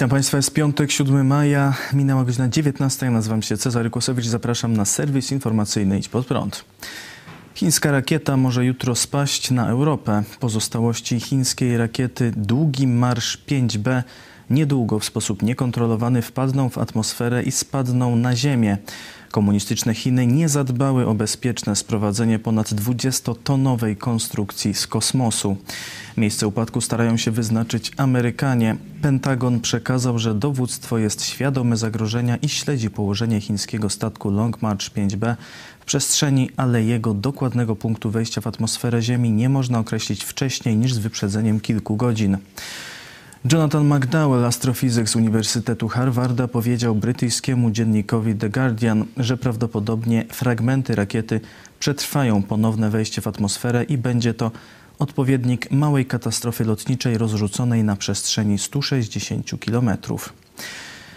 Witam Państwa, jest piątek, 7 maja, minęła godzina 19. Ja nazywam się Cezary Kłosowicz zapraszam na serwis informacyjny Idź Pod Prąd. Chińska rakieta może jutro spaść na Europę. Pozostałości chińskiej rakiety Długi Marsz 5B niedługo w sposób niekontrolowany wpadną w atmosferę i spadną na Ziemię. Komunistyczne Chiny nie zadbały o bezpieczne sprowadzenie ponad 20-tonowej konstrukcji z kosmosu. Miejsce upadku starają się wyznaczyć Amerykanie. Pentagon przekazał, że dowództwo jest świadome zagrożenia i śledzi położenie chińskiego statku Long March 5B w przestrzeni, ale jego dokładnego punktu wejścia w atmosferę Ziemi nie można określić wcześniej niż z wyprzedzeniem kilku godzin. Jonathan McDowell, astrofizyk z Uniwersytetu Harvarda, powiedział brytyjskiemu dziennikowi The Guardian, że prawdopodobnie fragmenty rakiety przetrwają ponowne wejście w atmosferę i będzie to odpowiednik małej katastrofy lotniczej rozrzuconej na przestrzeni 160 kilometrów.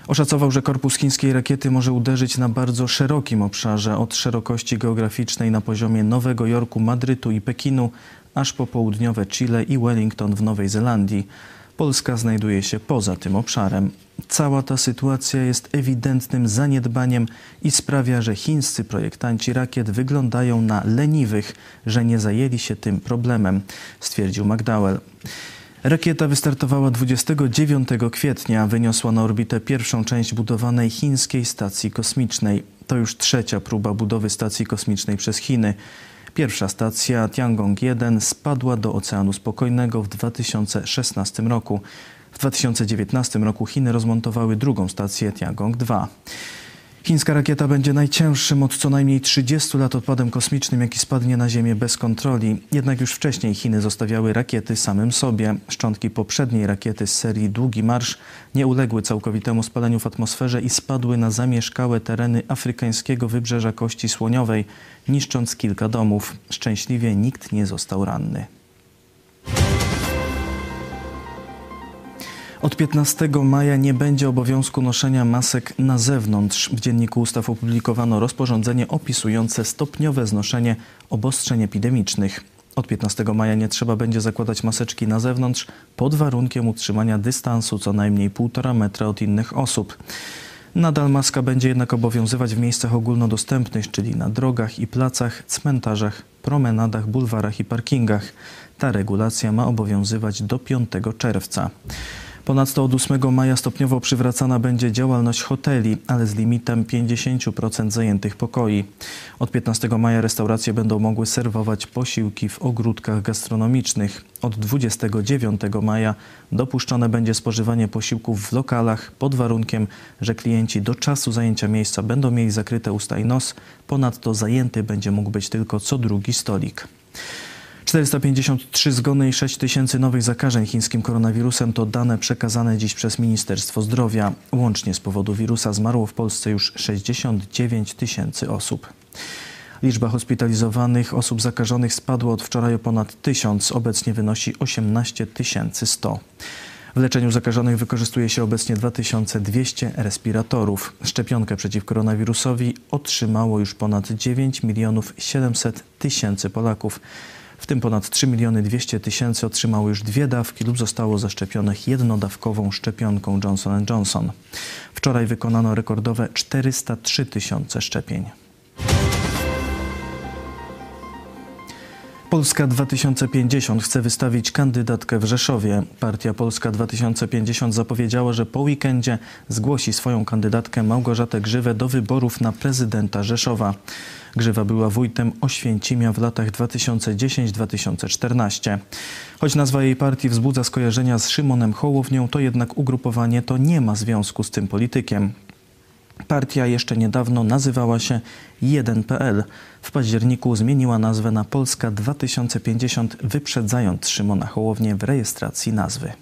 Oszacował, że korpus chińskiej rakiety może uderzyć na bardzo szerokim obszarze, od szerokości geograficznej na poziomie Nowego Jorku, Madrytu i Pekinu, aż po południowe Chile i Wellington w Nowej Zelandii. Polska znajduje się poza tym obszarem. Cała ta sytuacja jest ewidentnym zaniedbaniem i sprawia, że chińscy projektanci rakiet wyglądają na leniwych, że nie zajęli się tym problemem, stwierdził McDowell. Rakieta wystartowała 29 kwietnia, wyniosła na orbitę pierwszą część budowanej chińskiej stacji kosmicznej. To już trzecia próba budowy stacji kosmicznej przez Chiny. Pierwsza stacja Tiangong-1 spadła do Oceanu Spokojnego w 2016 roku. W 2019 roku Chiny rozmontowały drugą stację Tiangong-2. Chińska rakieta będzie najcięższym od co najmniej 30 lat odpadem kosmicznym, jaki spadnie na Ziemię bez kontroli. Jednak już wcześniej Chiny zostawiały rakiety samym sobie. Szczątki poprzedniej rakiety z serii Długi Marsz nie uległy całkowitemu spaleniu w atmosferze i spadły na zamieszkałe tereny afrykańskiego wybrzeża Kości Słoniowej, niszcząc kilka domów. Szczęśliwie nikt nie został ranny. Od 15 maja nie będzie obowiązku noszenia masek na zewnątrz. W Dzienniku Ustaw opublikowano rozporządzenie opisujące stopniowe znoszenie obostrzeń epidemicznych. Od 15 maja nie trzeba będzie zakładać maseczki na zewnątrz pod warunkiem utrzymania dystansu co najmniej 1,5 metra od innych osób. Nadal maska będzie jednak obowiązywać w miejscach ogólnodostępnych, czyli na drogach i placach, cmentarzach, promenadach, bulwarach i parkingach. Ta regulacja ma obowiązywać do 5 czerwca. Ponadto od 8 maja stopniowo przywracana będzie działalność hoteli, ale z limitem 50% zajętych pokoi. Od 15 maja restauracje będą mogły serwować posiłki w ogródkach gastronomicznych. Od 29 maja dopuszczone będzie spożywanie posiłków w lokalach pod warunkiem, że klienci do czasu zajęcia miejsca będą mieli zakryte usta i nos. Ponadto zajęty będzie mógł być tylko co drugi stolik. 453 zgony i 6 tysięcy nowych zakażeń chińskim koronawirusem to dane przekazane dziś przez Ministerstwo Zdrowia. Łącznie z powodu wirusa zmarło w Polsce już 69 tysięcy osób. Liczba hospitalizowanych osób zakażonych spadła od wczoraj o ponad 1000, obecnie wynosi 18 100. W leczeniu zakażonych wykorzystuje się obecnie 2200 respiratorów. Szczepionkę przeciw koronawirusowi otrzymało już ponad 9 milionów 700 tysięcy Polaków. W tym ponad 3 miliony 200 tysięcy otrzymało już dwie dawki lub zostało zaszczepionych jednodawkową szczepionką Johnson Johnson. Wczoraj wykonano rekordowe 403 tysiące szczepień. Polska 2050 chce wystawić kandydatkę w Rzeszowie. Partia Polska 2050 zapowiedziała, że po weekendzie zgłosi swoją kandydatkę Małgorzatę Grzywę do wyborów na prezydenta Rzeszowa. Grzywa była wójtem Oświęcimia w latach 2010-2014. Choć nazwa jej partii wzbudza skojarzenia z Szymonem Hołownią, to jednak ugrupowanie to nie ma związku z tym politykiem. Partia jeszcze niedawno nazywała się 1PL. W październiku zmieniła nazwę na Polska 2050, wyprzedzając Szymona Hołownię w rejestracji nazwy.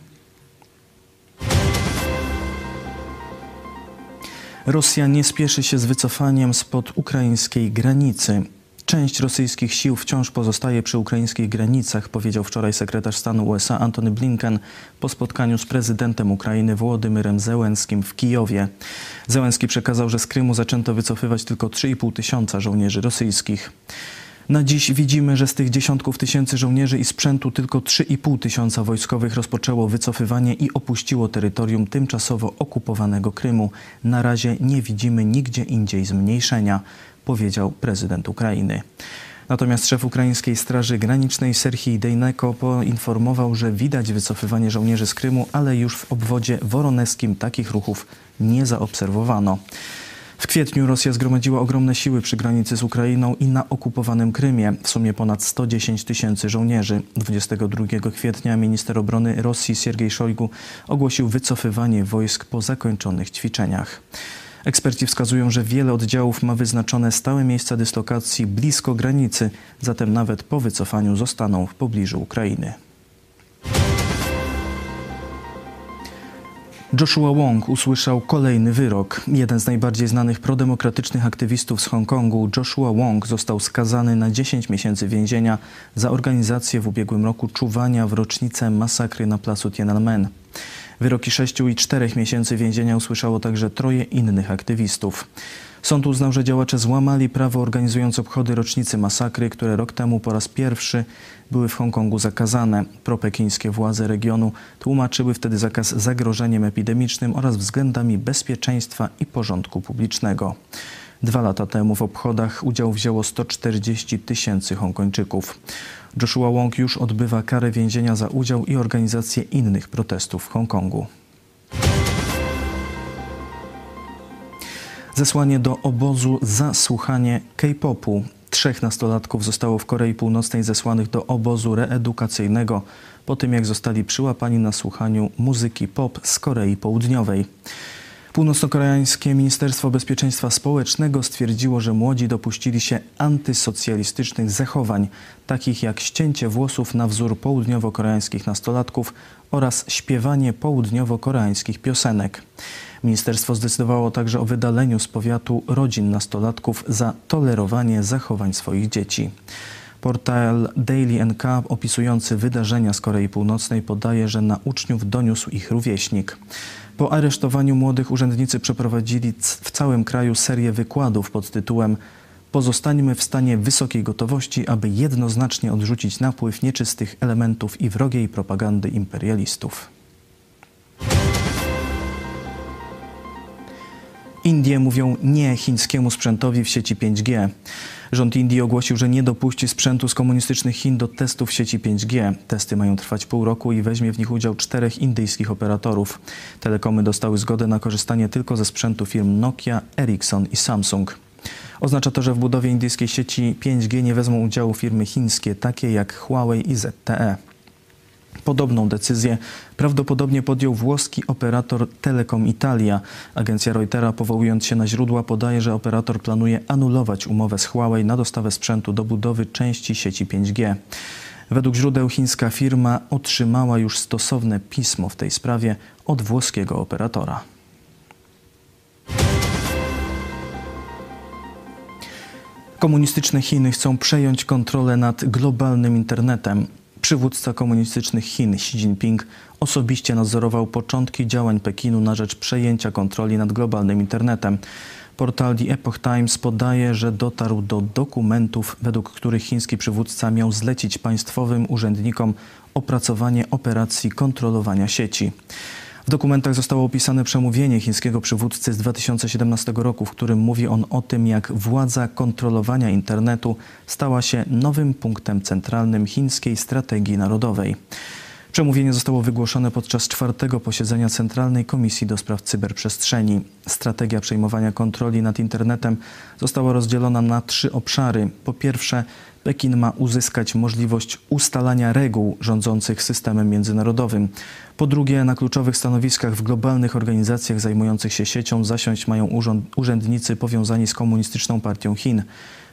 Rosja nie spieszy się z wycofaniem spod ukraińskiej granicy. Część rosyjskich sił wciąż pozostaje przy ukraińskich granicach, powiedział wczoraj sekretarz stanu USA Antony Blinken po spotkaniu z prezydentem Ukrainy Wołodymyrem Zełenskim w Kijowie. Zełenski przekazał, że z Krymu zaczęto wycofywać tylko 3,5 tysiąca żołnierzy rosyjskich. Na dziś widzimy, że z tych dziesiątków tysięcy żołnierzy i sprzętu tylko 3,5 tysiąca wojskowych rozpoczęło wycofywanie i opuściło terytorium tymczasowo okupowanego Krymu. Na razie nie widzimy nigdzie indziej zmniejszenia, powiedział prezydent Ukrainy. Natomiast szef ukraińskiej Straży Granicznej Serhii Dejneko poinformował, że widać wycofywanie żołnierzy z Krymu, ale już w obwodzie woroneskim takich ruchów nie zaobserwowano. W kwietniu Rosja zgromadziła ogromne siły przy granicy z Ukrainą i na okupowanym Krymie. W sumie ponad 110 tysięcy żołnierzy. 22 kwietnia minister obrony Rosji Siergiej Szojgu ogłosił wycofywanie wojsk po zakończonych ćwiczeniach. Eksperci wskazują, że wiele oddziałów ma wyznaczone stałe miejsca dyslokacji blisko granicy, zatem nawet po wycofaniu zostaną w pobliżu Ukrainy. Joshua Wong usłyszał kolejny wyrok. Jeden z najbardziej znanych prodemokratycznych aktywistów z Hongkongu, Joshua Wong, został skazany na 10 miesięcy więzienia za organizację w ubiegłym roku czuwania w rocznicę masakry na placu Tiananmen. Wyroki 6 i 4 miesięcy więzienia usłyszało także troje innych aktywistów. Sąd uznał, że działacze złamali prawo organizując obchody rocznicy masakry, które rok temu po raz pierwszy były w Hongkongu zakazane. Propekińskie władze regionu tłumaczyły wtedy zakaz zagrożeniem epidemicznym oraz względami bezpieczeństwa i porządku publicznego. Dwa lata temu w obchodach udział wzięło 140 tysięcy Hongkończyków. Joshua Wong już odbywa karę więzienia za udział i organizację innych protestów w Hongkongu. Zesłanie do obozu za słuchanie K-popu. Trzech nastolatków zostało w Korei Północnej zesłanych do obozu reedukacyjnego po tym, jak zostali przyłapani na słuchaniu muzyki pop z Korei Południowej. Północnokoreańskie Ministerstwo Bezpieczeństwa Społecznego stwierdziło, że młodzi dopuścili się antysocjalistycznych zachowań, takich jak ścięcie włosów na wzór południowo-koreańskich nastolatków oraz śpiewanie południowo-koreańskich piosenek. Ministerstwo zdecydowało także o wydaleniu z powiatu rodzin nastolatków za tolerowanie zachowań swoich dzieci. Portal Daily NK opisujący wydarzenia z Korei Północnej podaje, że na uczniów doniósł ich rówieśnik. Po aresztowaniu młodych urzędnicy przeprowadzili w całym kraju serię wykładów pod tytułem Pozostańmy w stanie wysokiej gotowości, aby jednoznacznie odrzucić napływ nieczystych elementów i wrogiej propagandy imperialistów. Indie mówią nie chińskiemu sprzętowi w sieci 5G. Rząd Indii ogłosił, że nie dopuści sprzętu z komunistycznych Chin do testów sieci 5G. Testy mają trwać pół roku i weźmie w nich udział czterech indyjskich operatorów. Telekomy dostały zgodę na korzystanie tylko ze sprzętu firm Nokia, Ericsson i Samsung. Oznacza to, że w budowie indyjskiej sieci 5G nie wezmą udziału firmy chińskie, takie jak Huawei i ZTE. Podobną decyzję prawdopodobnie podjął włoski operator Telecom Italia. Agencja Reutera, powołując się na źródła, podaje, że operator planuje anulować umowę z Huawei na dostawę sprzętu do budowy części sieci 5G. Według źródeł chińska firma otrzymała już stosowne pismo w tej sprawie od włoskiego operatora. Komunistyczne Chiny chcą przejąć kontrolę nad globalnym internetem. Przywódca komunistycznych Chin Xi Jinping osobiście nadzorował początki działań Pekinu na rzecz przejęcia kontroli nad globalnym internetem. Portal The Epoch Times podaje, że dotarł do dokumentów, według których chiński przywódca miał zlecić państwowym urzędnikom opracowanie operacji kontrolowania sieci. W dokumentach zostało opisane przemówienie chińskiego przywódcy z 2017 roku, w którym mówi on o tym, jak władza kontrolowania internetu stała się nowym punktem centralnym chińskiej strategii narodowej. Przemówienie zostało wygłoszone podczas czwartego posiedzenia Centralnej Komisji do Spraw Cyberprzestrzeni. Strategia przejmowania kontroli nad internetem została rozdzielona na trzy obszary. Po pierwsze, Pekin ma uzyskać możliwość ustalania reguł rządzących systemem międzynarodowym. Po drugie, na kluczowych stanowiskach w globalnych organizacjach zajmujących się siecią zasiąść mają urzędnicy powiązani z Komunistyczną Partią Chin.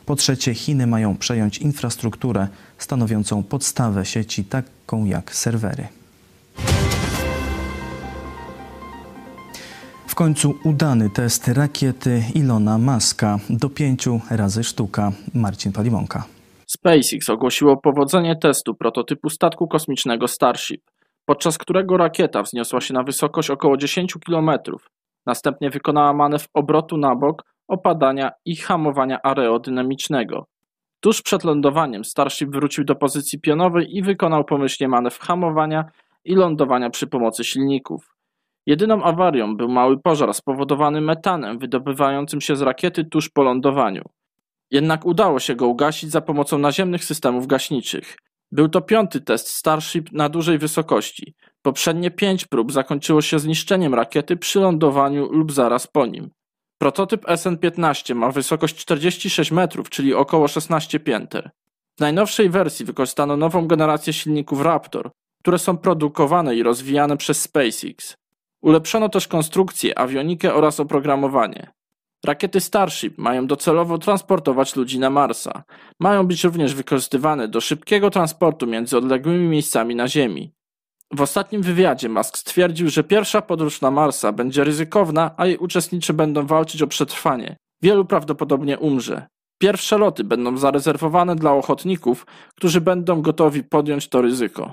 Po trzecie, Chiny mają przejąć infrastrukturę stanowiącą podstawę sieci, taką jak serwery. W końcu udany test rakiety Ilona Maska do pięciu razy sztuka. Marcin Palimonka. SpaceX ogłosiło powodzenie testu prototypu statku kosmicznego Starship, podczas którego rakieta wzniosła się na wysokość około 10 km. Następnie wykonała manewr obrotu na bok, opadania i hamowania aerodynamicznego. Tuż przed lądowaniem Starship wrócił do pozycji pionowej i wykonał pomyślnie manewr hamowania i lądowania przy pomocy silników. Jedyną awarią był mały pożar spowodowany metanem wydobywającym się z rakiety tuż po lądowaniu. Jednak udało się go ugasić za pomocą naziemnych systemów gaśniczych. Był to piąty test Starship na dużej wysokości. Poprzednie pięć prób zakończyło się zniszczeniem rakiety przy lądowaniu lub zaraz po nim. Prototyp SN-15 ma wysokość 46 metrów, czyli około 16 pięter. W najnowszej wersji wykorzystano nową generację silników Raptor, które są produkowane i rozwijane przez SpaceX. Ulepszono też konstrukcję, awionikę oraz oprogramowanie. Rakiety Starship mają docelowo transportować ludzi na Marsa. Mają być również wykorzystywane do szybkiego transportu między odległymi miejscami na Ziemi. W ostatnim wywiadzie Musk stwierdził, że pierwsza podróż na Marsa będzie ryzykowna, a jej uczestnicy będą walczyć o przetrwanie. Wielu prawdopodobnie umrze. Pierwsze loty będą zarezerwowane dla ochotników, którzy będą gotowi podjąć to ryzyko.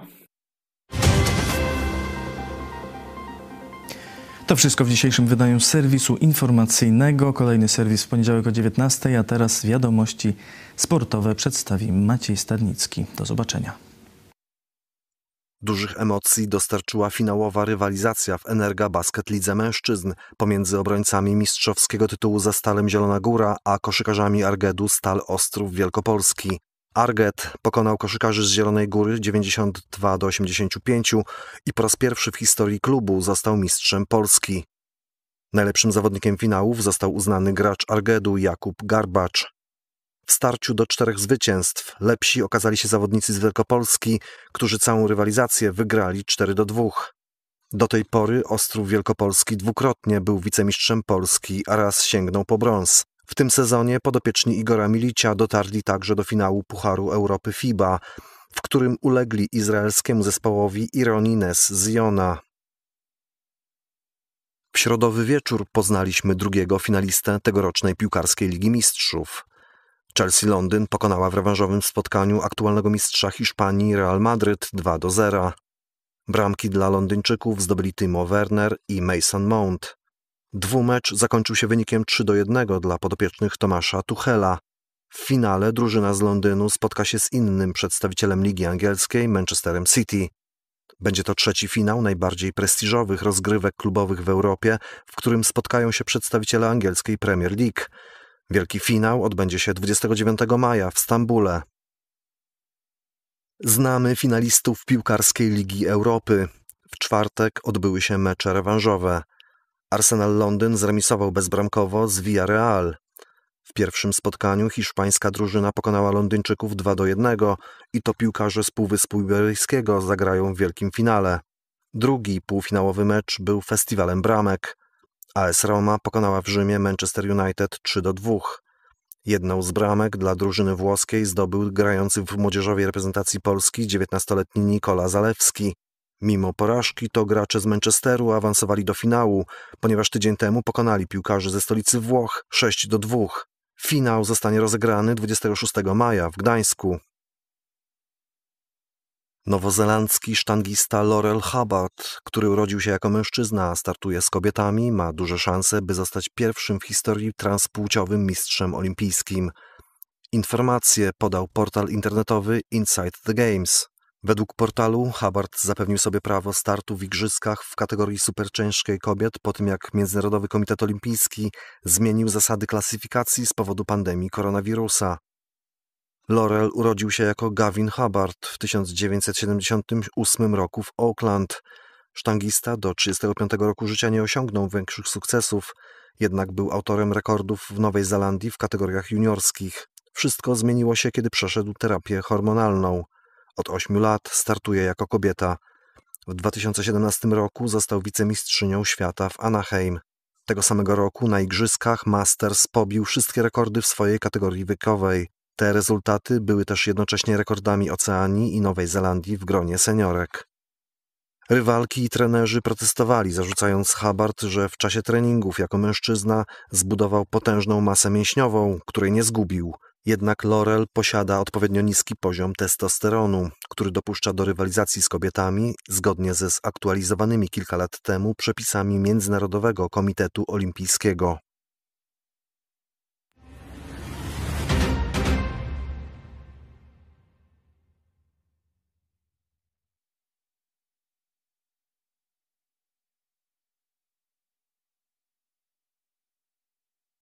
To wszystko w dzisiejszym wydaniu serwisu informacyjnego. Kolejny serwis w poniedziałek o 19, a teraz wiadomości sportowe przedstawi Maciej Stadnicki. Do zobaczenia. Dużych emocji dostarczyła finałowa rywalizacja w Energa Basket Lidze Mężczyzn pomiędzy obrońcami mistrzowskiego tytułu za Stalem Zielona Góra, a koszykarzami Argedu Stal Ostrów Wielkopolski. Arget pokonał koszykarzy z Zielonej Góry 92 do 85 i po raz pierwszy w historii klubu został mistrzem Polski. Najlepszym zawodnikiem finałów został uznany gracz Argedu Jakub Garbacz. W starciu do czterech zwycięstw lepsi okazali się zawodnicy z Wielkopolski, którzy całą rywalizację wygrali 4 do 2. Do tej pory Ostrów Wielkopolski dwukrotnie był wicemistrzem Polski, a raz sięgnął po brąz. W tym sezonie podopieczni Igora Milicia dotarli także do finału Pucharu Europy FIBA, w którym ulegli izraelskiemu zespołowi Ironines z Jona. W środowy wieczór poznaliśmy drugiego finalistę tegorocznej piłkarskiej Ligi Mistrzów. Chelsea Londyn pokonała w rewanżowym spotkaniu aktualnego mistrza Hiszpanii Real Madryt 2 do 0. Bramki dla Londyńczyków zdobyli Timo Werner i Mason Mount. Dwumecz zakończył się wynikiem 3 do 1 dla podopiecznych Tomasza Tuchela. W finale drużyna z Londynu spotka się z innym przedstawicielem Ligi Angielskiej, Manchesterem City. Będzie to trzeci finał najbardziej prestiżowych rozgrywek klubowych w Europie, w którym spotkają się przedstawiciele angielskiej Premier League. Wielki finał odbędzie się 29 maja w Stambule. Znamy finalistów piłkarskiej Ligi Europy. W czwartek odbyły się mecze rewanżowe. Arsenal Londyn zremisował bezbramkowo z Villarreal. W pierwszym spotkaniu hiszpańska drużyna pokonała Londyńczyków 2 do 1 i to piłkarze z Półwyspu Iberyjskiego zagrają w wielkim finale. Drugi półfinałowy mecz był festiwalem bramek. AS Roma pokonała w Rzymie Manchester United 3 do 2. Jedną z bramek dla drużyny włoskiej zdobył grający w młodzieżowej reprezentacji Polski 19-letni Nikola Zalewski. Mimo porażki to gracze z Manchesteru awansowali do finału, ponieważ tydzień temu pokonali piłkarzy ze stolicy Włoch 6 do 2. Finał zostanie rozegrany 26 maja w Gdańsku. Nowozelandzki sztangista Laurel Hubbard, który urodził się jako mężczyzna, startuje z kobietami, ma duże szanse, by zostać pierwszym w historii transpłciowym mistrzem olimpijskim. Informacje podał portal internetowy Inside the Games. Według portalu Hubbard zapewnił sobie prawo startu w igrzyskach w kategorii superciężkiej kobiet po tym jak Międzynarodowy Komitet Olimpijski zmienił zasady klasyfikacji z powodu pandemii koronawirusa. Laurel urodził się jako Gavin Hubbard w 1978 roku w Oakland. Sztangista do 35 roku życia nie osiągnął większych sukcesów, jednak był autorem rekordów w Nowej Zelandii w kategoriach juniorskich. Wszystko zmieniło się, kiedy przeszedł terapię hormonalną. Od 8 lat startuje jako kobieta. W 2017 roku został wicemistrzynią świata w Anaheim. Tego samego roku na Igrzyskach Masters pobił wszystkie rekordy w swojej kategorii wiekowej. Te rezultaty były też jednocześnie rekordami Oceanii i Nowej Zelandii w gronie seniorek. Rywalki i trenerzy protestowali, zarzucając Hubbard, że w czasie treningów jako mężczyzna zbudował potężną masę mięśniową, której nie zgubił. Jednak Laurel posiada odpowiednio niski poziom testosteronu, który dopuszcza do rywalizacji z kobietami zgodnie ze zaktualizowanymi kilka lat temu przepisami Międzynarodowego Komitetu Olimpijskiego.